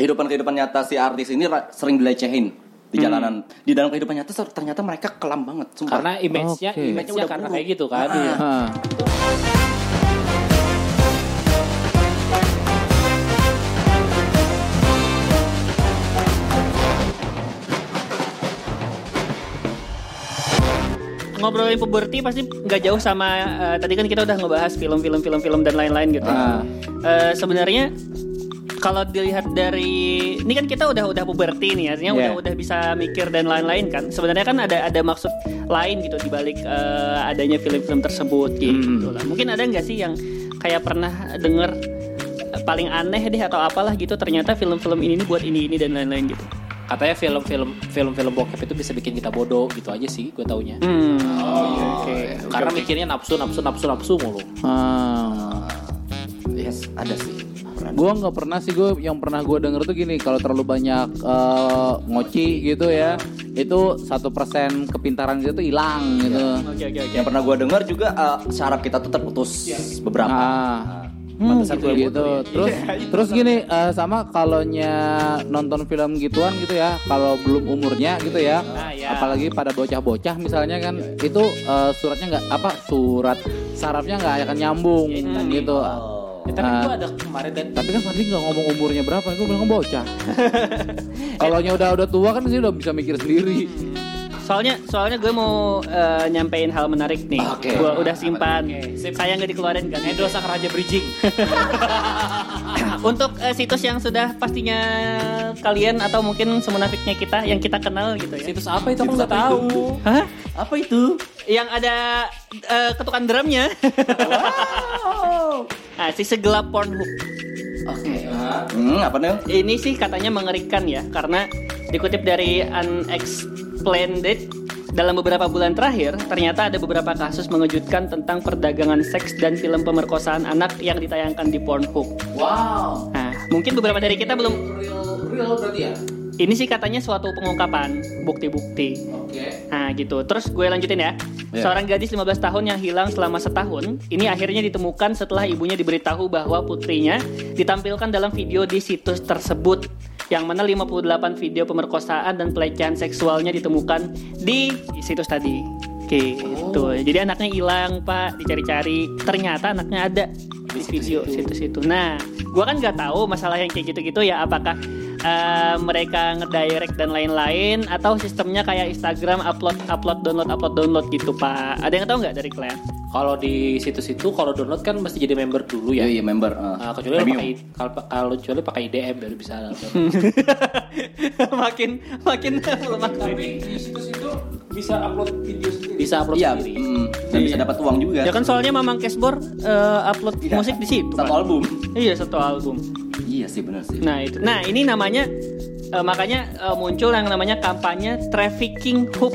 kehidupan-kehidupan nyata si artis ini sering dilecehin di Hmm. jalanan. Di dalam kehidupan nyata ternyata mereka kelam banget. Sumpah. Karena image-nya, Oke. image-nya Udah karena buruk. kayak gitu kan. Ah. Hah. ngobrolin puberti pasti nggak jauh sama eh, tadi kan kita udah ngebahas film-film film-film dan lain-lain gitu. Ah. Eh, sebenarnya kalau dilihat dari ini kan kita udah udah puberti nih artinya udah Yeah. udah bisa mikir dan lain-lain kan. Sebenarnya kan ada ada maksud lain gitu dibalik eh, adanya film-film tersebut gitu lah. Mungkin ada nggak sih yang kayak pernah denger eh, paling aneh deh atau apalah gitu ternyata film-film ini nih buat ini ini dan lain-lain gitu. Katanya film-film film-film bokep itu bisa bikin kita bodoh gitu aja sih gue taunya. Hmm. Oke. Karena mikirnya nafsu nafsu nafsu nafsu mulu. Ah. Yes, ada sih. Gue nggak pernah sih gue yang pernah gue denger tuh gini kalau terlalu banyak eh, ngoci gitu ya itu satu persen kepintaran gitu hilang gitu. Oke oke oke. Yang pernah gue dengar juga eh, saraf kita tuh terputus beberapa. Ah. Hmm, Pantesan gitu, gue gitu. Terus terus gini eh, sama kalonya nonton film gituan gitu ya kalau belum umurnya gitu ya Ah, ya. apalagi pada bocah-bocah misalnya kan itu eh, suratnya nggak apa surat sarafnya nggak akan nyambung gitu. Ya, tapi gue ada kemarin dan Tapi kan Fadli nggak ngomong umurnya berapa, gue bilang bocah. Kalau udah udah tua kan sih udah bisa mikir sendiri. Soalnya soalnya gue mau eh, nyampein hal menarik nih. Oke. Gue udah simpan. Sip. Saya nggak dikeluarin kan. Edo sang raja bridging. Untuk eh, situs yang sudah pastinya kalian atau mungkin semunafiknya kita yang kita kenal gitu ya. Situs apa itu aku nggak apa tahu. itu? Hah? Apa itu? Yang ada eh, ketukan drumnya. nah, si segelap Pornhub. Oke. Hmm, apa nih? Ini sih katanya mengerikan ya karena dikutip dari Unexplained dalam beberapa bulan terakhir ternyata ada beberapa kasus mengejutkan tentang perdagangan seks dan film pemerkosaan anak yang ditayangkan di Pornhub. Wow, Nah, mungkin beberapa dari kita belum real real berarti ya? ini sih katanya suatu pengungkapan bukti-bukti. Oke. Nah gitu, terus gue lanjutin ya. Ya. Seorang gadis 15 tahun yang hilang selama setahun, ini akhirnya ditemukan setelah ibunya diberitahu bahwa putrinya ditampilkan dalam video di situs tersebut. Yang mana 58 video pemerkosaan dan pelecehan seksualnya ditemukan di situs tadi. Gitu. Jadi anaknya hilang, Pak, dicari-cari. Ternyata anaknya ada di video situs itu. Nah, gua kan nggak tahu masalah yang kayak gitu-gitu ya apakah eh, mereka ngedirect dan lain-lain atau sistemnya kayak Instagram upload upload download upload download gitu pak ada yang tahu nggak dari kalian Kalau di situs itu kalau download kan mesti jadi member dulu Iya, ya. iya member. eh. Nah, kecuali pakai kalau kalau kecuali pakai IDM baru bisa. makin makin lemah di situs itu bisa upload video sendiri. Bisa upload Iya, sendiri. mm, dan bisa dapat uang juga. ya kan soalnya Mamang Cashbor eh, upload Iya. musik di situ Satu Pak. album. iya satu album Iya sih benar sih. Nah itu, nah ini namanya eh, makanya eh, muncul yang namanya kampanye trafficking hoop.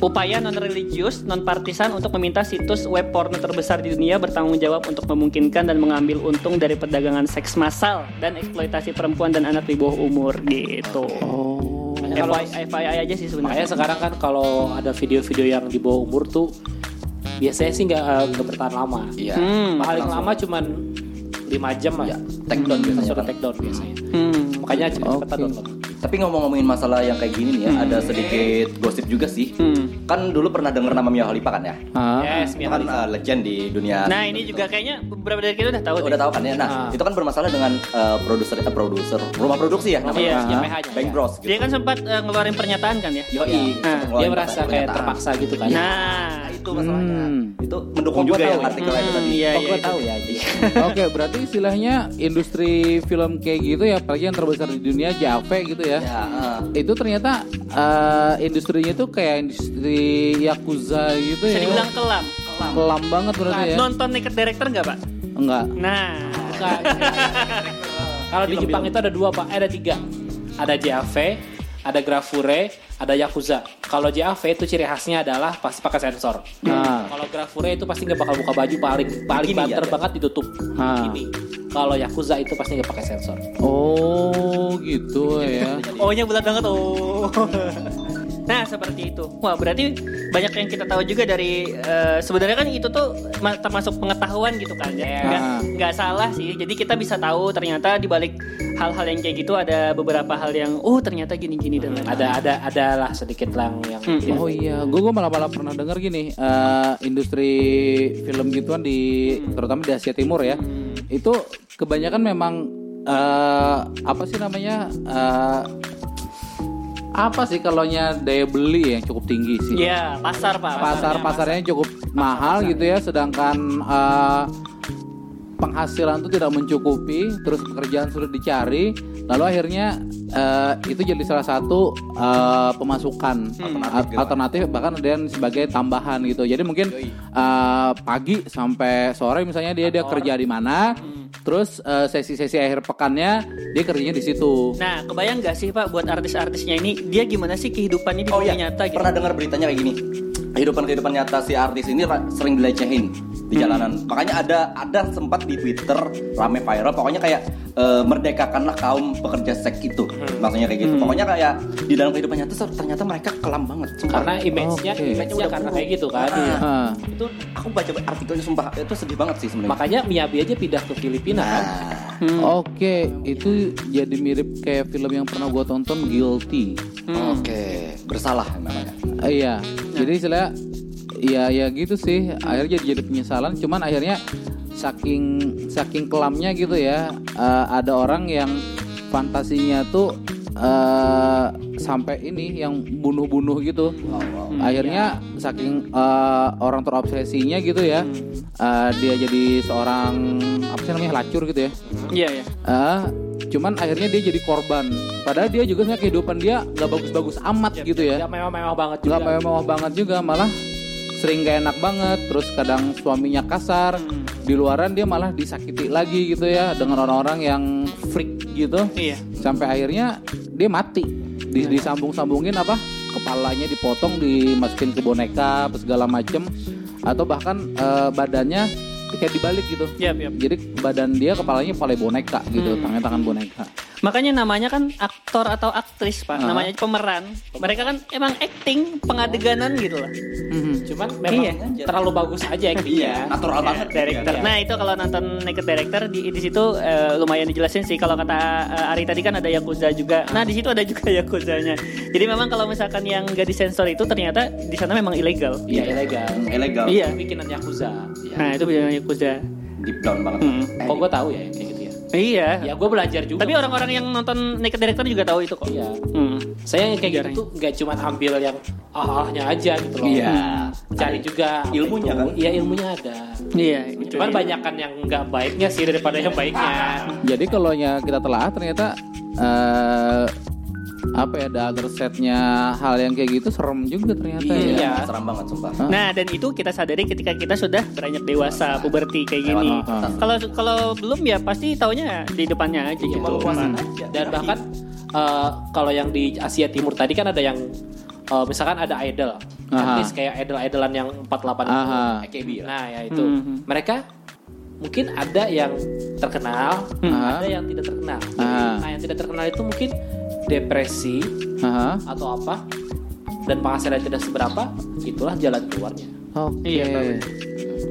Upaya non religius, non partisan untuk meminta situs web porno terbesar di dunia bertanggung jawab untuk memungkinkan dan mengambil untung dari perdagangan seks massal dan eksploitasi perempuan dan anak di bawah umur gitu. Oh. FYI, FYI aja sih sebenarnya. makanya sekarang kan kalau ada video-video yang di bawah umur tuh biasanya sih nggak nggak bertahan lama. Iya. Hmm. Paling Langsung. lama cuman 5 jam lah. Iya, take down biasanya Suruh kan. take down biasanya. Hmm. Makanya cepet-cepetan Oke. download. Tapi ngomong-ngomongin masalah yang kayak gini nih ya, ada sedikit gosip juga sih. Hmm. Kan dulu pernah denger nama Mia Khalifa kan ya? Ah. Yes, Itu Mia kan Khalifa. uh, legend di dunia. Nah ini juga kayaknya beberapa dari kita udah tahu. udah deh. tahu kan ya. Nah, Ah. itu kan bermasalah dengan uh, produser eh, produser rumah produksi ya namanya. Iya. Yang PH-nya. Bank Bros gitu. Dia kan sempat eh, ngeluarin pernyataan kan ya. Yoi, Nah, ngeluarin Dia merasa kayak terpaksa gitu kan. Nah itu masalahnya. Hmm. Itu mendukung Oh, juga yang ya. artikel itu tadi. Iya, Oh, iya, gue tahu ya. Oke, berarti istilahnya industri film kayak gitu ya, apalagi yang terbesar di dunia, JAV gitu ya. Ya, uh, Itu ternyata eh, industrinya tuh kayak industri yakuza gitu Bisa ya. dibilang kelam. kelam banget berarti ya. Nonton Naked Director nggak pak? Enggak. Nah, Bukan. Kalau di Jepang itu ada dua pak, eh, ada tiga. Ada JAV, ada Grafure, ada Yakuza. Kalau JAV itu ciri khasnya adalah pasti pakai sensor. Nah. Kalau Grafure itu pasti nggak bakal buka baju paling paling Begini banter ya, banget ditutup. Ah. Ini. Kalau Yakuza itu pasti nggak pakai sensor. Oh, gitu ya. oh nya bulat banget oh. Nah seperti itu. Wah berarti banyak yang kita tahu juga dari eh, sebenarnya kan itu tuh ma- termasuk pengetahuan gitu kan ya. Nggak, Ah. nggak salah sih. Jadi kita bisa tahu ternyata di balik hal-hal yang kayak gitu ada beberapa hal yang oh ternyata gini-gini dan lain-lain. ada ada ada lah sedikit lang yang Hmm. Oh iya, gue gue malah malah pernah dengar gini, eh, industri film gituan di terutama di Asia Timur ya, itu kebanyakan memang eh, apa sih namanya eh, apa sih kalaunya daya beli yang cukup tinggi sih. Iya pasar pak. Pasar pasarnya cukup mahal gitu ya, sedangkan eh, penghasilan itu tidak mencukupi, terus pekerjaan sudah dicari, lalu akhirnya eh, itu jadi salah satu eh, pemasukan alternatif, alternatif bahkan ada yang sebagai tambahan gitu. Jadi mungkin eh, pagi sampai sore misalnya dia dia kerja di mana, terus eh, sesi-sesi akhir pekannya dia kerjanya di situ. Nah kebayang nggak sih pak buat artis-artisnya ini dia gimana sih kehidupannya di Oh dunia iya, nyata gitu? pernah dengar beritanya kayak gini. Kehidupan-kehidupan nyata si artis ini ra- sering dilecehin di jalanan. Makanya ada ada sempat di Twitter rame viral. Pokoknya kayak eh, merdekakanlah kaum pekerja seks itu. Maksudnya kayak gitu. Pokoknya kayak di dalam kehidupan nyata ternyata mereka kelam banget. Sumpah. karena image-nya image-nya karena kayak gitu kan Ah. itu aku baca artikelnya sumpah itu sedih banget sih sebenarnya. makanya Miyabi aja pindah ke Filipina kan Nah, Oke, itu jadi mirip kayak film yang pernah gue tonton Guilty. Oke, bersalah namanya. Eh, iya, jadi istilah ya ya gitu sih. Akhirnya jadi, jadi penyesalan. Cuman akhirnya saking saking kelamnya gitu ya. eh, ada orang yang fantasinya tuh eh sampai ini yang bunuh-bunuh gitu. Akhirnya saking eh, orang terobsesinya gitu ya. eh, dia jadi seorang apa sih namanya lacur gitu ya. Iya ya. Ah, cuman akhirnya dia jadi korban. Padahal dia juga sebenarnya kehidupan dia nggak bagus-bagus amat gitu ya. nggak mewah-mewah banget juga Nggak mewah banget juga, malah sering gak enak banget. Terus kadang suaminya kasar, di luaran dia malah disakiti lagi gitu ya dengan orang-orang yang freak gitu. Iya. Sampai akhirnya dia mati. Di- disambung-sambungin apa? Kepalanya dipotong, dimasukin ke boneka, segala macem. Atau bahkan eh, badannya kayak dibalik gitu. Yap, yap. Jadi badan dia kepalanya kepala boneka gitu, tangan tangan boneka. Makanya namanya kan aktor atau aktris pak, Ah. namanya pemeran. Mereka kan emang acting pengadeganan gitu lah. cuman memang Iya. terlalu bagus aja actingnya Natural banget. Director. Iya. Nah itu kalau nonton Naked Director di di situ eh, lumayan dijelasin sih. Kalau kata eh, Ari tadi kan ada yakuza juga. Nah di situ ada juga yakuzanya. Jadi memang kalau misalkan yang gak disensor itu ternyata di sana memang ilegal. iya ilegal Ilegal. Iya. bikinan Yakuza Nah itu bilang yakuza. Deep down banget. Hmm. kok gue tahu ya kayak gitu ya Iya. ya gue belajar juga Tapi orang-orang yang nonton Naked Director juga tahu itu kok. iya Hmm. saya yang kayak Jarang. gitu tuh nggak cuma ambil yang ah-ahnya aja gitu loh Iya. cari juga Ilmunya itu. kan? iya ilmunya ada Iya. itu cuman dia. banyak kan yang nggak baiknya sih daripada yang baiknya Jadi kalau nya kita telah ternyata eh apa ya ada other setnya hal yang kayak gitu serem juga ternyata ya. Iya. Seram banget sumpah. Nah dan itu kita sadari ketika kita sudah beranjak dewasa, puberti kayak gini. Kalau kalau belum ya pasti taunya di depannya aja gitu. dan bahkan eh, kalau yang di Asia Timur tadi kan ada yang eh, misalkan ada idol artis kayak idol-idolan yang 48 itu. AKB nah ya itu Mhm. mereka mungkin ada yang terkenal Aha. ada yang tidak terkenal Ah. nah yang tidak terkenal itu mungkin depresi Aha. atau apa dan penghasilan tidak seberapa itulah jalan keluarnya Oke. Iya,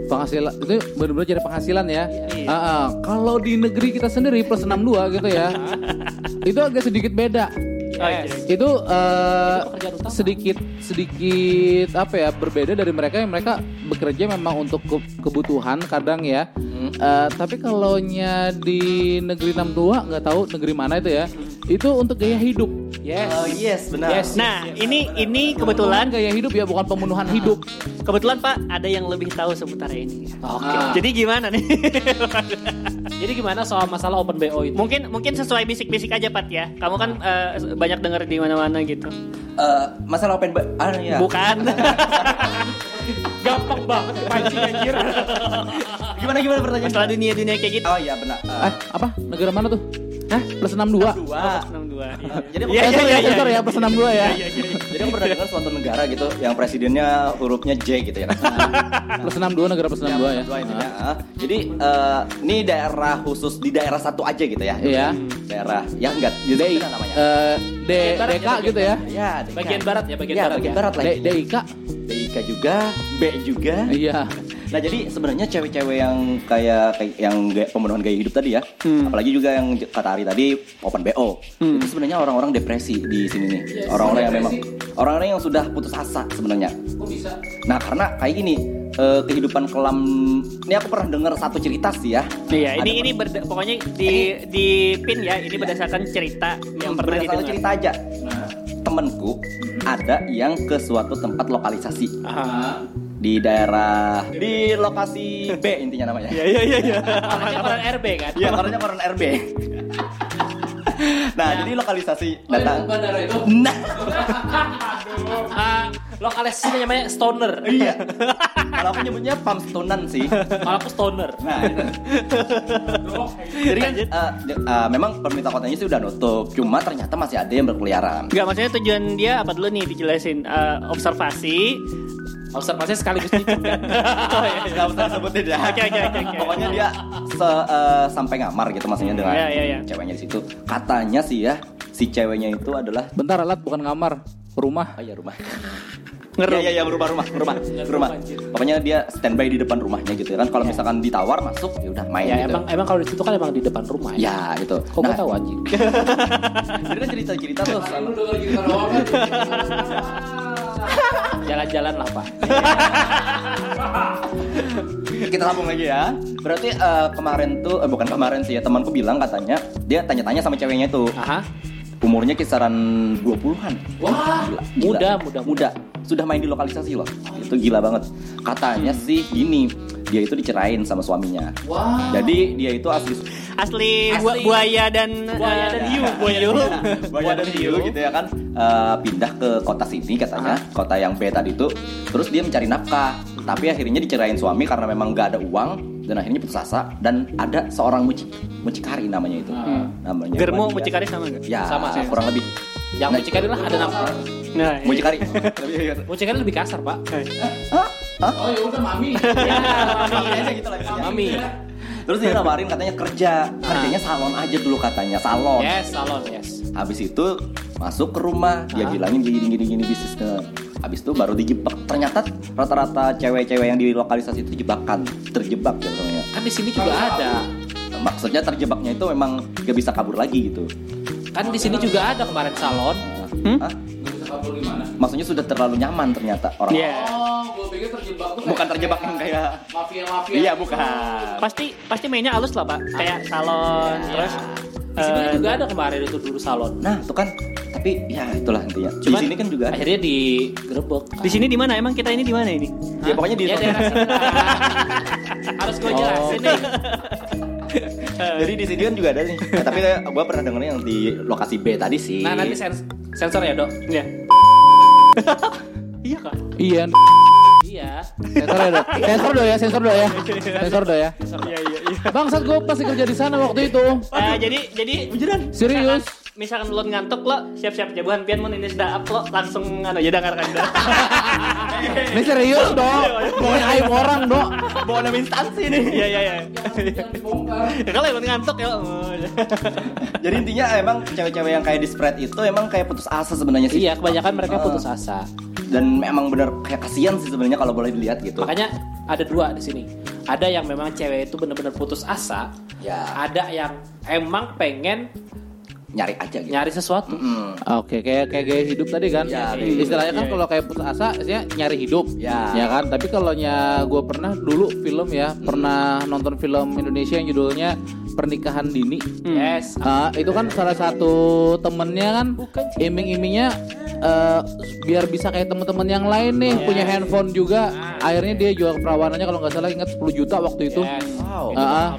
penghasilan itu benar-benar jadi penghasilan ya. Iya. Ah, ah. Kalau di negeri kita sendiri plus 62 gitu ya. itu agak sedikit beda. Oke. Itu eh, pekerjaan utama. sedikit sedikit apa ya berbeda dari mereka yang mereka bekerja memang untuk ke- kebutuhan kadang ya. Eh, tapi kalau nya di negeri 62 nggak tahu negeri mana itu ya. Itu untuk gaya hidup. yes Oh yes, benar. Yes. Nah ini ini Kebetulan kebetulan gaya hidup ya bukan pembunuhan hidup. kebetulan Pak ada yang lebih tahu seputar ini. oke Ah. Jadi gimana nih? jadi gimana soal masalah open bo itu mungkin mungkin sesuai bisik-bisik aja Pat ya. Kamu kan eh, banyak denger di mana-mana gitu. Eh, masalah open ba- ah ya. Bukan. gampang banget pancing anjir Gimana gimana pertanyaan? Masalah dunia-dunia kayak gitu. Oh iya benar. Eh, Eh, apa? Negara mana tuh? Hah? Plus 62. dua. Enam dua. 62. Iya. Jadi aku Iya, pernah- Sensor iya, ya, iya, sensor iya. ya, plus 62 ya. Jadi aku pernah dengar suatu negara gitu yang presidennya hurufnya J gitu ya kan. Plus 62 negara plus 62 ya. Dua intinya. Ah, Jadi eh, ini daerah khusus di daerah satu aja gitu ya. Iya. Daerah ya enggak DI, disebutin namanya. eh, D, Barat DK ya, gitu ya. ya, DK. Bagian barat ya, bagian Ya, barat bagian ya. barat lagi. DIK. DIK juga, B juga. Iya. Nah jadi sebenarnya cewek-cewek yang kayak, kayak yang gaya, pemenuhan gaya hidup tadi ya, Hmm. apalagi juga yang kata Ari tadi open BO, itu sebenarnya orang-orang depresi di sini nih, orang-orang yang memang orang-orang yang sudah putus asa sebenarnya. Kok bisa? Nah karena kayak gini eh, kehidupan kelam, ini aku pernah dengar satu cerita sih ya. Iya, ini Ada- ini berda- pokoknya di di pin ya, ini berdasarkan cerita yang pernah berdasarkan didengar. cerita aja. Temenku ada yang ke suatu tempat lokalisasi Aha. Di daerah di lokasi B intinya namanya. Iya iya iya iya. Orangnya orang RB kan? Iya, karena koran RB. nah, jadi lokalisasi Oh, iya, bandara itu. Nah, Ah, lokalisasinya namanya stoner. iya. Kalau aku nyebutnya pump stonan sih. Kalau aku stoner. Nah, itu. jadi kan eh, j- eh, memang pemerintah kotanya sih udah nutup, cuma ternyata masih ada yang berkeliaran. Enggak, maksudnya tujuan dia apa dulu nih dijelasin Eh, observasi. Observasi sekaligus tikung kan. Gak usah sebutin ya. Oke, oke, oke, oke. Pokoknya dia se- eh, sampai ngamar gitu maksudnya dengan Iya, iya, iya. ceweknya di situ. Katanya sih ya, si ceweknya itu adalah Bentar alat bukan kamar, rumah. Oh iya rumah. Ngerum. Iya iya ya, rumah rumah rumah rumah. Pokoknya dia standby di depan rumahnya gitu ya kan. Kalau misalkan ditawar masuk ya udah main ya gitu. emang emang kalau di situ kan emang di depan rumah ya. Ya gitu. Kok gua tahu anjing? Jadi kan cerita-cerita tuh. Jalan-jalan lah pak. Kita sambung lagi ya. Berarti eh, kemarin tuh eh, bukan kemarin sih ya temanku bilang katanya dia tanya-tanya sama ceweknya itu. Aha. Umurnya kisaran 20-an. Wah, Gila, muda, gila. muda, muda. Sudah main di lokalisasi loh. Itu gila banget. Katanya sih gini, dia itu dicerain sama suaminya. Wah. Jadi dia itu asli Asli, bu- Asli. buaya dan Buaya eh, dan hiu, buaya dan hiu. Buaya dan hiu gitu ya kan eh, pindah ke kota sini katanya kota yang B tadi itu terus dia mencari nafkah tapi akhirnya dicerain suami karena memang gak ada uang dan akhirnya putus asa dan ada seorang muci mucikari namanya itu namanya Germo mucikari sama enggak? ya Sama sih. kurang lebih Yang Nah, mucikari lah ada nama. Nah, iya. mucikari Mucikari lebih kasar pak. Hah? Oh ya udah mami. Ya, Mami aja gitu lah. Mami. Terus dia nawarin katanya kerja Kerjanya salon aja dulu katanya Salon Yes, salon yes. Habis itu masuk ke rumah, dia bilangin gini gini gini bisnisnya. Habis itu baru dijebak. Ternyata rata-rata cewek-cewek yang di lokalisasi itu jebakan, terjebak jatuhnya. Kan di sini juga ada. Maksudnya terjebaknya itu memang gak bisa kabur lagi gitu. Kan di sini juga ada kemarin salon. Hmm? Hah? Kabur gimana? Maksudnya sudah terlalu nyaman ternyata orang. Iya. Oh, gue pikir terjebak tuh. Bukan terjebak yang kayak mafia-mafia. Iya, bukan. Pasti pasti mainnya halus lah, Pak. Kayak salon, terus Di sini eh, juga ada kemarin itu dulu salon. Nah, itu kan tapi ya itulah intinya. Cuman di sini kan juga ada. akhirnya digerebek. Di sini di mana? Emang kita ini di mana ini? Ya pokoknya di ya daerah. Harus gue jelasin nih. Jadi di sini kan juga ada nih. Eh, tapi gue pernah dengernya yang di lokasi B tadi sih. Nah nanti sens- sensor ya dok. Iya. iya kak. Iya. Iya. Sensor ya, Do. Sensor do ya, sensor do ya. Sensor do ya. Iya iya iya. Bangsat gue pasti kerja di sana waktu itu. Eh, jadi jadi Serius. Misalkan lo ngantuk lo siap-siap jabuhan pian mun ini sudah up lo langsung anu ya dengarkan Ini serius dong. Mau aib orang dong. bawa nama instansi nih. Iya iya iya. Ya, Kalau lo ngantuk ya. oh. Jadi intinya emang cewek-cewek yang kayak di spread itu emang kayak putus asa sebenarnya sih. Iya kebanyakan mereka putus asa. Dan memang bener kayak kasihan sih sebenarnya kalau boleh dilihat gitu. Makanya ada dua di sini. Ada yang memang cewek itu benar-benar putus asa. Ya. Ada yang emang pengen nyari aja gitu. nyari sesuatu. Mm. Oke, kayak kayak gaya hidup tadi kan. Ya, gitu. Istilahnya kan Iya, kalau kayak putus asa, istilahnya nyari hidup. Ya. kan. Tapi kalau nya gue pernah dulu film ya, pernah nonton film Indonesia yang judulnya Pernikahan Dini. Yes. Ah, itu kan salah satu temennya kan iming-imingnya eh, biar bisa kayak teman-teman yang lain nih Yes. punya handphone juga. Akhirnya dia jual perawanannya kalau nggak salah ingat 10 juta waktu itu. Yes. Wow. Itu Ah,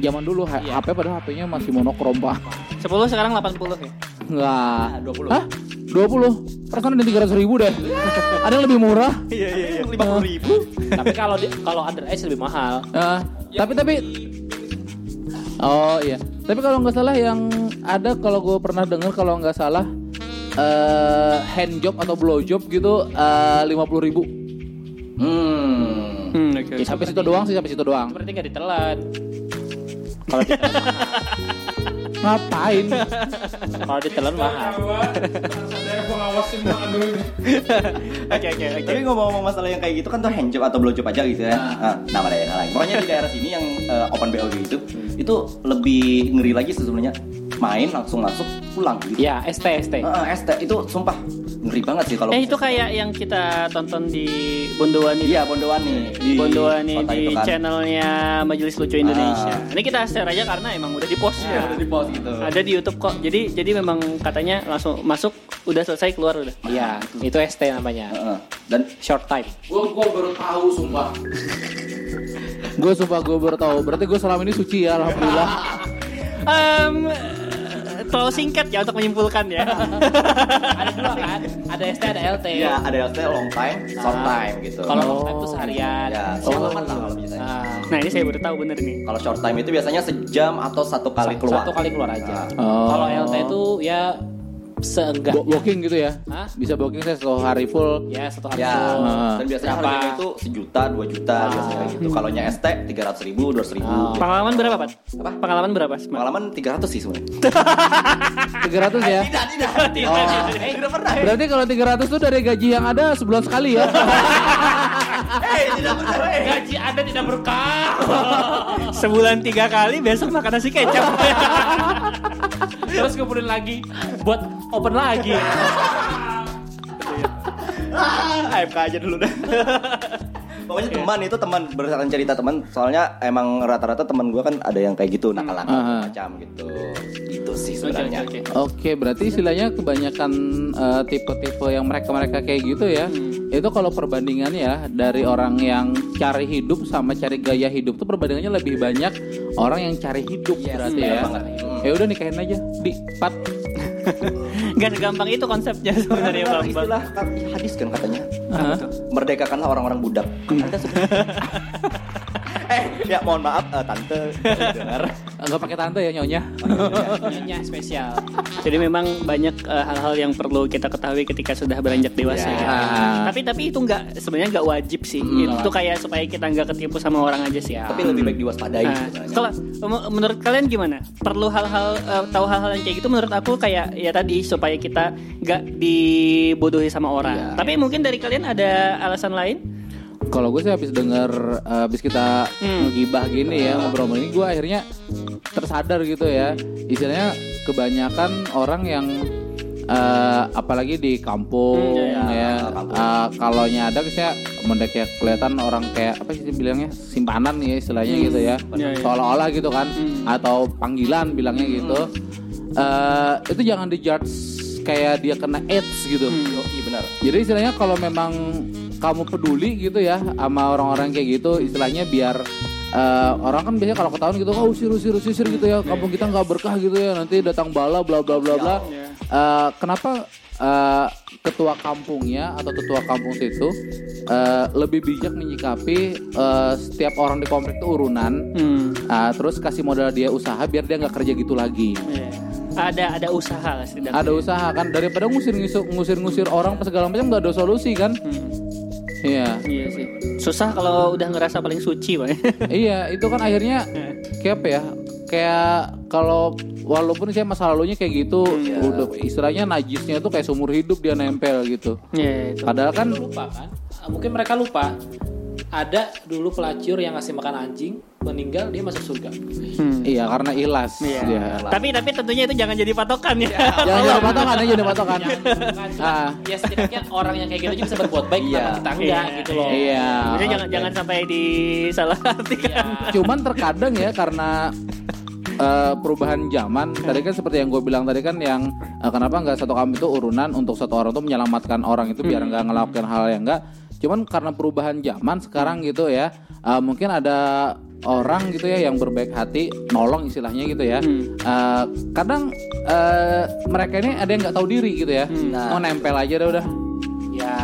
ah. Zaman dulu Iya. HP padahal HP-nya masih monokrom pak. 10 sekarang 80 ya. Enggak. 20. Hah? 20? Perasaan ada 300 ribu deh. ada yang lebih murah. Iya iya iya. Lima puluh ribu. Tapi kalau di, kalau underage lebih mahal. Ah, tapi tapi Oh iya. Tapi kalau nggak salah yang ada kalau gue pernah dengar kalau nggak salah eh hand job atau blow job gitu lima puluh ribu. Hmm. Hmm, oke. Sampai situ doang sih sampai situ doang. Berarti nggak ditelan. Kalau ditelan, Ngapain? kalau ditelan mahal. Ada pengawasin banget dulu nih. Oke oke oke. Tapi ngomong-ngomong masalah yang kayak gitu kan tuh handjob atau blowjob aja gitu ya. Nah, nama daerah lain. Pokoknya di daerah sini yang eh, open BO gitu, itu lebih ngeri lagi sebenarnya. Main langsung masuk pulang gitu. Ya, ST ST. Heeh, ST itu sumpah ngeri banget sih kalau Eh itu kayak yang kita tonton di Bondowani. Iya Bondowani di Bondowani di itu kan. channelnya Majelis Lucu Indonesia. Ah. Ini kita share aja karena emang udah di post Ya, ya. udah di post gitu. Ada di YouTube kok. Jadi jadi memang katanya langsung masuk udah selesai keluar udah. Iya, itu ST namanya. Heeh. Dan Short time. Gue gue baru tahu sumpah. gue sumpah gue baru tahu. Berarti gue selama ini suci ya alhamdulillah. Em, terlalu singkat ya untuk menyimpulkan ya. ada dua kan? Ada ST, ada LT. ya ada yang stay long time, short Ah. time gitu. Kalau long time tuh seharian. ya semalaman lah kalau biasanya. Nah, Nah ini saya baru tahu bener nih. Kalau short time itu biasanya sejam atau satu kali keluar. Satu kali keluar aja. Oh. Kalau LT itu ya seenggak. Bo- Booking gitu ya? Hah? Bisa booking saya satu hari full. Ya satu hari Ya, full. Dan biasanya Berapa? harganya itu sejuta, dua juta Ah. biasanya kayak gitu. Kalau nya ST tiga ratus ribu, dua ratus ribu. Ah. Pengalaman berapa Pak? Apa? Pengalaman berapa? Smart? Pengalaman tiga ratus sih sebenarnya. 300 ya? Tidak, tidak, Oh. Eh, tidak pernah. Berarti kalau 300 tuh dari gaji yang ada sebulan sekali ya? Eh, tidak eh. Gaji Anda tidak berkah. Sebulan tiga kali besok makan nasi kecap. Terus kemudian lagi buat open lagi. Ah, AFK aja dulu dah. Pokoknya teman itu teman berdasarkan cerita teman, soalnya emang rata-rata teman gue kan ada yang kayak gitu nakal-nakal Aha. macam gitu. Itu sih Oke sebenarnya. oke oke. Oke, berarti istilahnya kebanyakan eh, tipe-tipe yang mereka-mereka kayak gitu ya. Itu kalau perbandingannya ya dari orang yang cari hidup sama cari gaya hidup tuh perbandingannya lebih banyak orang yang cari hidup berarti benar ya. banget. Hmm. Ya udah nikahin aja di pat. Gak segampang itu konsepnya sebenarnya Benar, Bang. istilah hadis kan katanya. Hah? Merdekakanlah orang-orang budak. Anda sudah. eh, ya mohon maaf eh, tante dengar. Enggak pakai tante ya nyonya. Nyonya spesial. Jadi memang banyak eh, hal-hal yang perlu kita ketahui ketika sudah beranjak dewasa. Ya. ya. Tapi tapi itu nggak sebenarnya nggak wajib sih. itu kayak supaya kita nggak ketipu sama orang aja sih. Tapi lebih baik diwaspadai Nah, sebenarnya. kalau menurut kalian gimana? Perlu hal-hal eh, tahu hal-hal yang kayak gitu menurut aku kayak ya tadi supaya kita nggak dibodohi sama orang. Iya. Tapi mungkin dari kalian ada alasan lain? Kalau gue sih habis denger eh, habis kita Hmm. ngegibah gini ya ngobrol ini gue akhirnya tersadar gitu ya. Istilahnya kebanyakan orang yang eh, apalagi di kampung Hmm, iya, ya. Kampung. eh, kalau ada saya mendek ya kelihatan orang kayak apa sih bilangnya simpanan ya istilahnya gitu ya. Iya, iya. Seolah-olah gitu kan Hmm. atau panggilan bilangnya gitu. Eh, itu jangan dijudge kayak dia kena AIDS gitu. Oh, iya benar. Jadi istilahnya kalau memang kamu peduli gitu ya sama orang-orang kayak gitu, istilahnya biar eh, orang kan biasanya kalau ketahuan gitu, oh usir usir usir gitu ya, kampung kita nggak berkah gitu ya, nanti datang bala bla bla bla bla. Eh, kenapa eh, ketua kampungnya atau ketua kampung situ eh, lebih bijak menyikapi eh, setiap orang di komplek itu urunan, Hmm. eh, terus kasih modal dia usaha biar dia nggak kerja gitu lagi. Iya. Ada ada usaha lah setidaknya. Ada usaha kan daripada ngusir ngusir ngusir orang apa segala macam nggak ada solusi kan? Hmm. Iya. Iya sih. Susah kalau udah ngerasa paling suci, Pak. iya, itu kan akhirnya kayak apa ya? Kayak kalau walaupun saya masa lalunya kayak gitu, udah istilahnya najisnya itu kayak seumur hidup dia nempel gitu. Iya, itu. Padahal kan lupa kan? Mungkin mereka lupa. Ada dulu pelacur yang ngasih makan anjing, meninggal dia masuk surga. Hmm. iya karena ilas. Iya. Iya. Tapi tapi tentunya itu jangan jadi patokan ya. Jangan jadi patokan aja jadi patokan. Jangan, cuma, Ah. ya setidaknya orang yang kayak gitu aja bisa berbuat baik, Iya. kenapa kita enggak Iya, gitu loh. Iya. Maksudnya jangan oke. jangan sampai disalah artikan. Cuman terkadang ya karena eh, perubahan zaman tadi kan seperti yang gue bilang tadi kan yang eh, kenapa nggak satu kampung itu urunan untuk satu orang tuh menyelamatkan orang itu biar nggak ngelakuin hal yang enggak cuman karena perubahan zaman sekarang gitu ya eh, mungkin ada orang gitu ya yang berbaik hati nolong istilahnya gitu ya Eh, kadang eh, mereka ini ada yang nggak tahu diri gitu ya Nah. mau nempel aja dah udah Ya.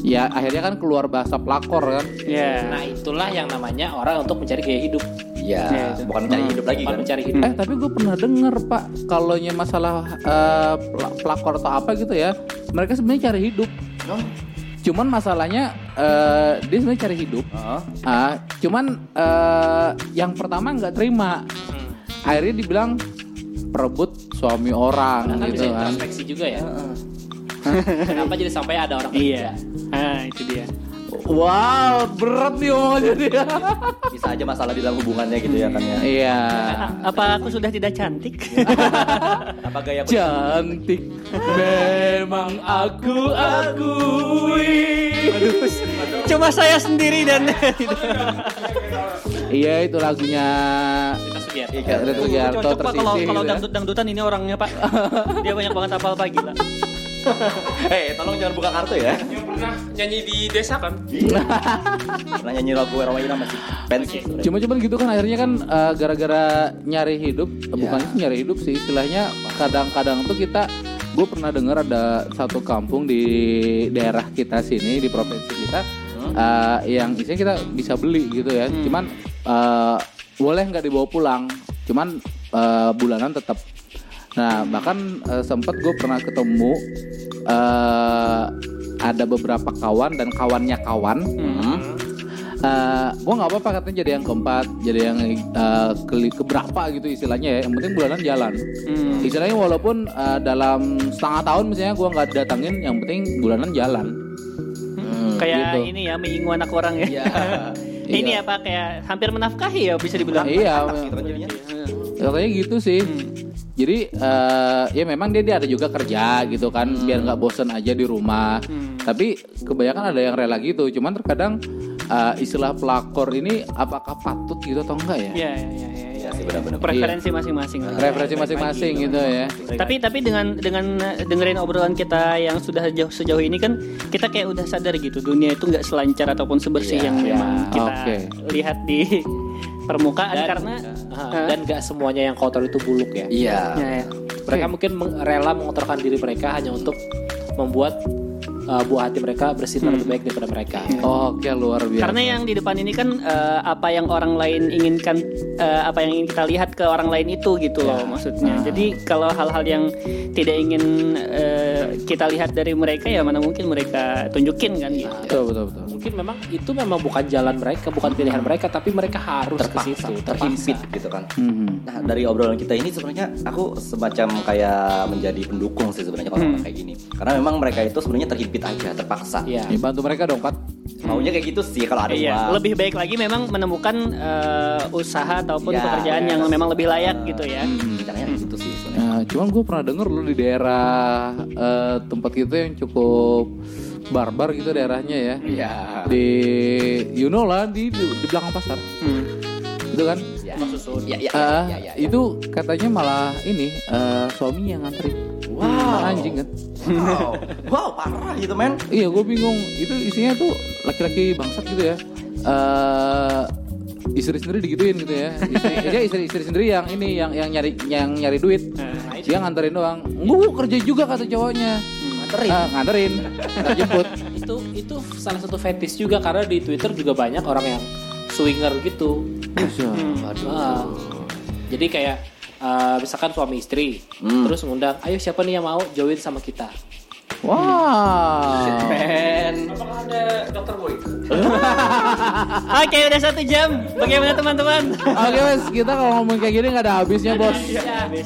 ya akhirnya kan keluar bahasa pelakor kan Iya. Nah, itulah yang namanya orang untuk mencari gaya hidup. Iya, Iya, itu. bukan mencari hidup lagi Bukan kan. mencari hidup. Eh tapi gue pernah denger pak, kalau masalah pel- pelakor atau apa gitu ya, mereka sebenarnya cari hidup. Cuman masalahnya eh, dia sebenarnya cari hidup. Heeh. Ah, cuman eh, yang pertama nggak terima. Akhirnya dibilang perebut suami orang Kan gitu bisa kan. introspeksi juga ya. Kenapa jadi sampai ada orang Iya. ketiga? Ah, itu dia. Wow, berat nih omongannya dia. Bisa aja masalah di dalam hubungannya gitu ya kan ya. Iya. Apa aku sudah tidak cantik? Apa gaya Cantik memang aku akui. Cuma saya sendiri dan Iya itu lagunya Sugiarto. Iya, Sugiarto pak kalau tersisih kalau gitu ya. dangdut dangdutan ini orangnya pak. Dia banyak banget apal pak gila. Eh, tolong jangan buka kartu ya. Yang pernah nyanyi di desa kan? Pernah nyanyi lagu Roma Irama masih pensi. Cuma cuman gitu kan akhirnya kan eh, gara-gara nyari hidup, eh, bukan Ya. sih nyari hidup sih istilahnya kadang-kadang tuh kita gue pernah dengar ada satu kampung di daerah kita sini di provinsi kita eh, yang isinya kita bisa beli gitu ya. Cuman eh, boleh nggak dibawa pulang, cuman eh, bulanan tetap. Nah bahkan eh, sempet gue pernah ketemu eh, ada beberapa kawan dan kawannya kawan. Eh, gue nggak apa-apa katanya jadi yang keempat, jadi yang keli- keberapa gitu istilahnya ya. Yang penting bulanan jalan. Hmm. Istilahnya walaupun eh, dalam setengah tahun misalnya gue nggak datangin, yang penting bulanan jalan. Kayak gitu. ini ya mengingu anak orang ya. Iya. ini apa kayak hampir menafkahi ya bisa dibilang. Iya, Gitu katanya gitu sih. Jadi eh, ya memang dia, dia ada juga kerja gitu kan, biar nggak bosen aja di rumah. Tapi kebanyakan ada yang rela gitu. Cuman terkadang eh, istilah pelakor ini apakah patut gitu atau enggak ya? Iya iya iya iya. Iya sih benar-benar. Preferensi masing-masing. Referensi masing-masing gitu ya. Tapi tapi dengan dengan dengerin obrolan kita yang sudah jauh sejauh ini kan kita kayak udah sadar gitu dunia itu nggak selancar ataupun sebersih Iya, yang iya. memang kita Oke. lihat di permukaan Dan- karena Ah, dan gak semuanya yang kotor itu buluk ya. Iya. ya, ya. Mereka mungkin meng- rela mengotorkan diri mereka hanya untuk membuat uh, buah hati mereka bersinar lebih baik daripada mereka. Oke luar biasa. Karena yang di depan ini kan eh, apa yang orang lain inginkan, eh, apa yang ingin kita lihat ke orang lain itu gitu loh maksudnya. Jadi kalau hal-hal yang tidak ingin eh, kita lihat dari mereka ya mana mungkin mereka tunjukin kan gitu. betul betul betul. Mungkin memang itu memang bukan jalan mereka, bukan pilihan mereka, tapi mereka harus ke terpaksa, situ, terhimpit gitu kan. Mhm. Nah dari obrolan kita ini sebenarnya aku semacam kayak menjadi pendukung sih sebenarnya kalau orang kayak gini. Karena memang mereka itu sebenarnya terhimpit aja, terpaksa. Iya. Ya, bantu mereka dong Pat. Maunya kayak gitu sih kalau ada Iya, uang. lebih baik lagi memang menemukan eh, usaha ataupun Ya, pekerjaan yang memang lebih layak gitu ya. Caranya gitu sih sebenarnya. Nah, cuman gue pernah denger lu di daerah eh, tempat kita yang cukup barbar gitu daerahnya ya. Iya. Di you know lah di di, di belakang pasar. Hmm. Itu kan. Ya. Ya, ya, Eh, ya, ya, ya. itu katanya malah ini eh, suaminya yang nganterin. Wow. Anjing kan. Wow, wow parah gitu men. Iya, gue bingung. Itu isinya tuh laki-laki bangsat gitu ya. Eh istri sendiri digituin gitu ya. Istri, ya istri, istri sendiri yang ini yang yang nyari yang nyari duit. Dia nganterin doang. Gue kerja juga kata cowoknya. Nganterin. Ah, nganterin. Jemput. itu itu salah satu fetish juga karena di Twitter juga banyak orang yang swinger gitu. Ah. Jadi kayak uh, misalkan suami istri, Hmm. terus ngundang, ayo siapa nih yang mau join sama kita? Wow. Men. Apakah ada dokter boy? Oke, udah satu jam. Bagaimana teman-teman? Oke mas, kita kalau ngomong kayak gini nggak ada habisnya bos.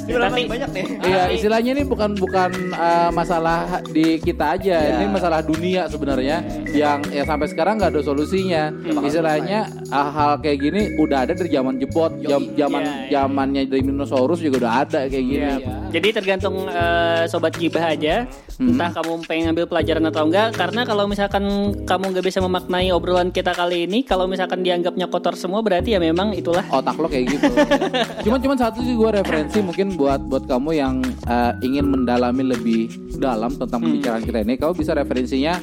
Tapi banyak nih. Iya, istilahnya ini bukan bukan eh, masalah di kita aja, Iya. ini masalah dunia sebenarnya yang ya sampai sekarang nggak ada solusinya. Istilahnya ah, hal kayak gini udah ada dari zaman jebot, jam- zaman Iya, iya. zamannya dinosaurus juga udah ada kayak gini. Iya. Jadi tergantung eh, sobat gibah aja, entah kamu pengen ngambil pelajaran atau enggak. Karena kalau misalkan kamu nggak bisa memaknai obrolan kita kali ini, kalau misalkan dianggapnya kotor semua, berarti ya memang itulah. Otak lo kayak gitu. cuman cuman satu sih gue referensi mungkin buat buat kamu yang eh, ingin mendalami lebih dalam tentang pembicaraan kita ini, kamu bisa referensinya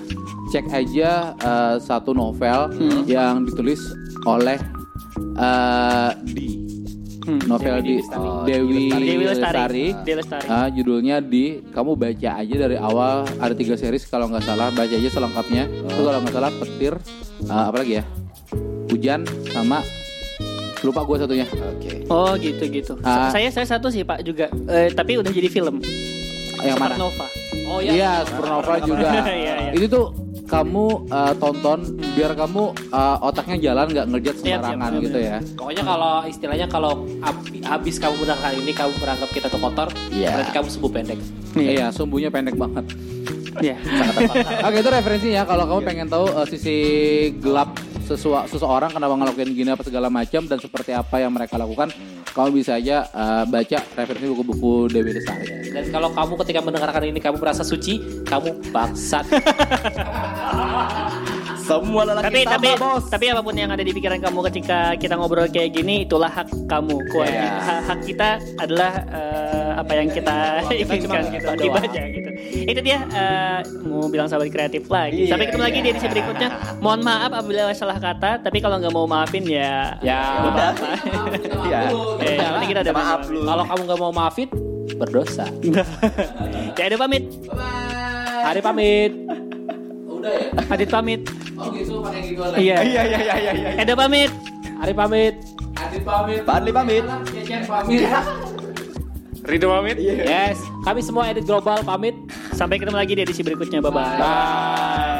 cek aja eh, satu novel yang ditulis oleh eh, di Hmm. novel di Dewi, Dewi Lestari. Lestari. Dewi Lestari. Ah, judulnya di kamu baca aja dari awal ada tiga series kalau nggak salah baca aja selengkapnya itu kalau nggak salah petir ah, apa lagi ya hujan sama Lupa gue satunya. Oke. Oh gitu gitu. Ah. Saya saya satu sih Pak juga. Eh, tapi udah jadi film. Yang mana? Supernova. Oh Iya, Supernova juga. Iya, iya. Itu tuh kamu eh, tonton biar kamu eh, otaknya jalan nggak ngerjat Siap, siap, sembarangan gitu ya. Pokoknya kalau istilahnya kalau ab- habis kamu mendengarkan ini kamu beranggap kita tuh kotor, Iya. berarti kamu sumbu pendek. Iya, sumbunya pendek banget. Iya. Oke, itu referensinya kalau kamu pengen tahu eh, sisi gelap sesua, seseorang kenapa ngelakuin gini apa segala macam dan seperti apa yang mereka lakukan, kamu bisa aja eh, baca referensi buku-buku Dewi Lestari. Dan kalau kamu ketika mendengarkan ini kamu merasa suci, kamu bangsat. Semua lelaki tapi sama, tapi bos. tapi apa pun yang ada di pikiran kamu ketika kita ngobrol kayak gini itulah hak kamu Kewajiban- Iya. hak, hak kita adalah eh, apa yang kita Kita cuma inginkan gitu kita Gibah doang. aja gitu itu dia eh, mau bilang sahabat kreatif lagi Iya, sampai ketemu lagi iya. di edisi berikutnya mohon maaf apabila salah kata tapi kalau nggak mau maafin ya Ya. Iya. Eh, yang penting kita udah Maaf. Kalau kamu nggak mau maafin, berdosa. ya udah pamit Hari pamit. Udah ya? Adit pamit Oh gitu, pakai gitu iya Iya iya iya iya. iya. Edo pamit Hari pamit. Adit pamit. Fadli pamit. Cecen pamit. Ridho pamit. Yes, kami semua edit global pamit. Sampai ketemu lagi di edisi berikutnya bye bye Bye.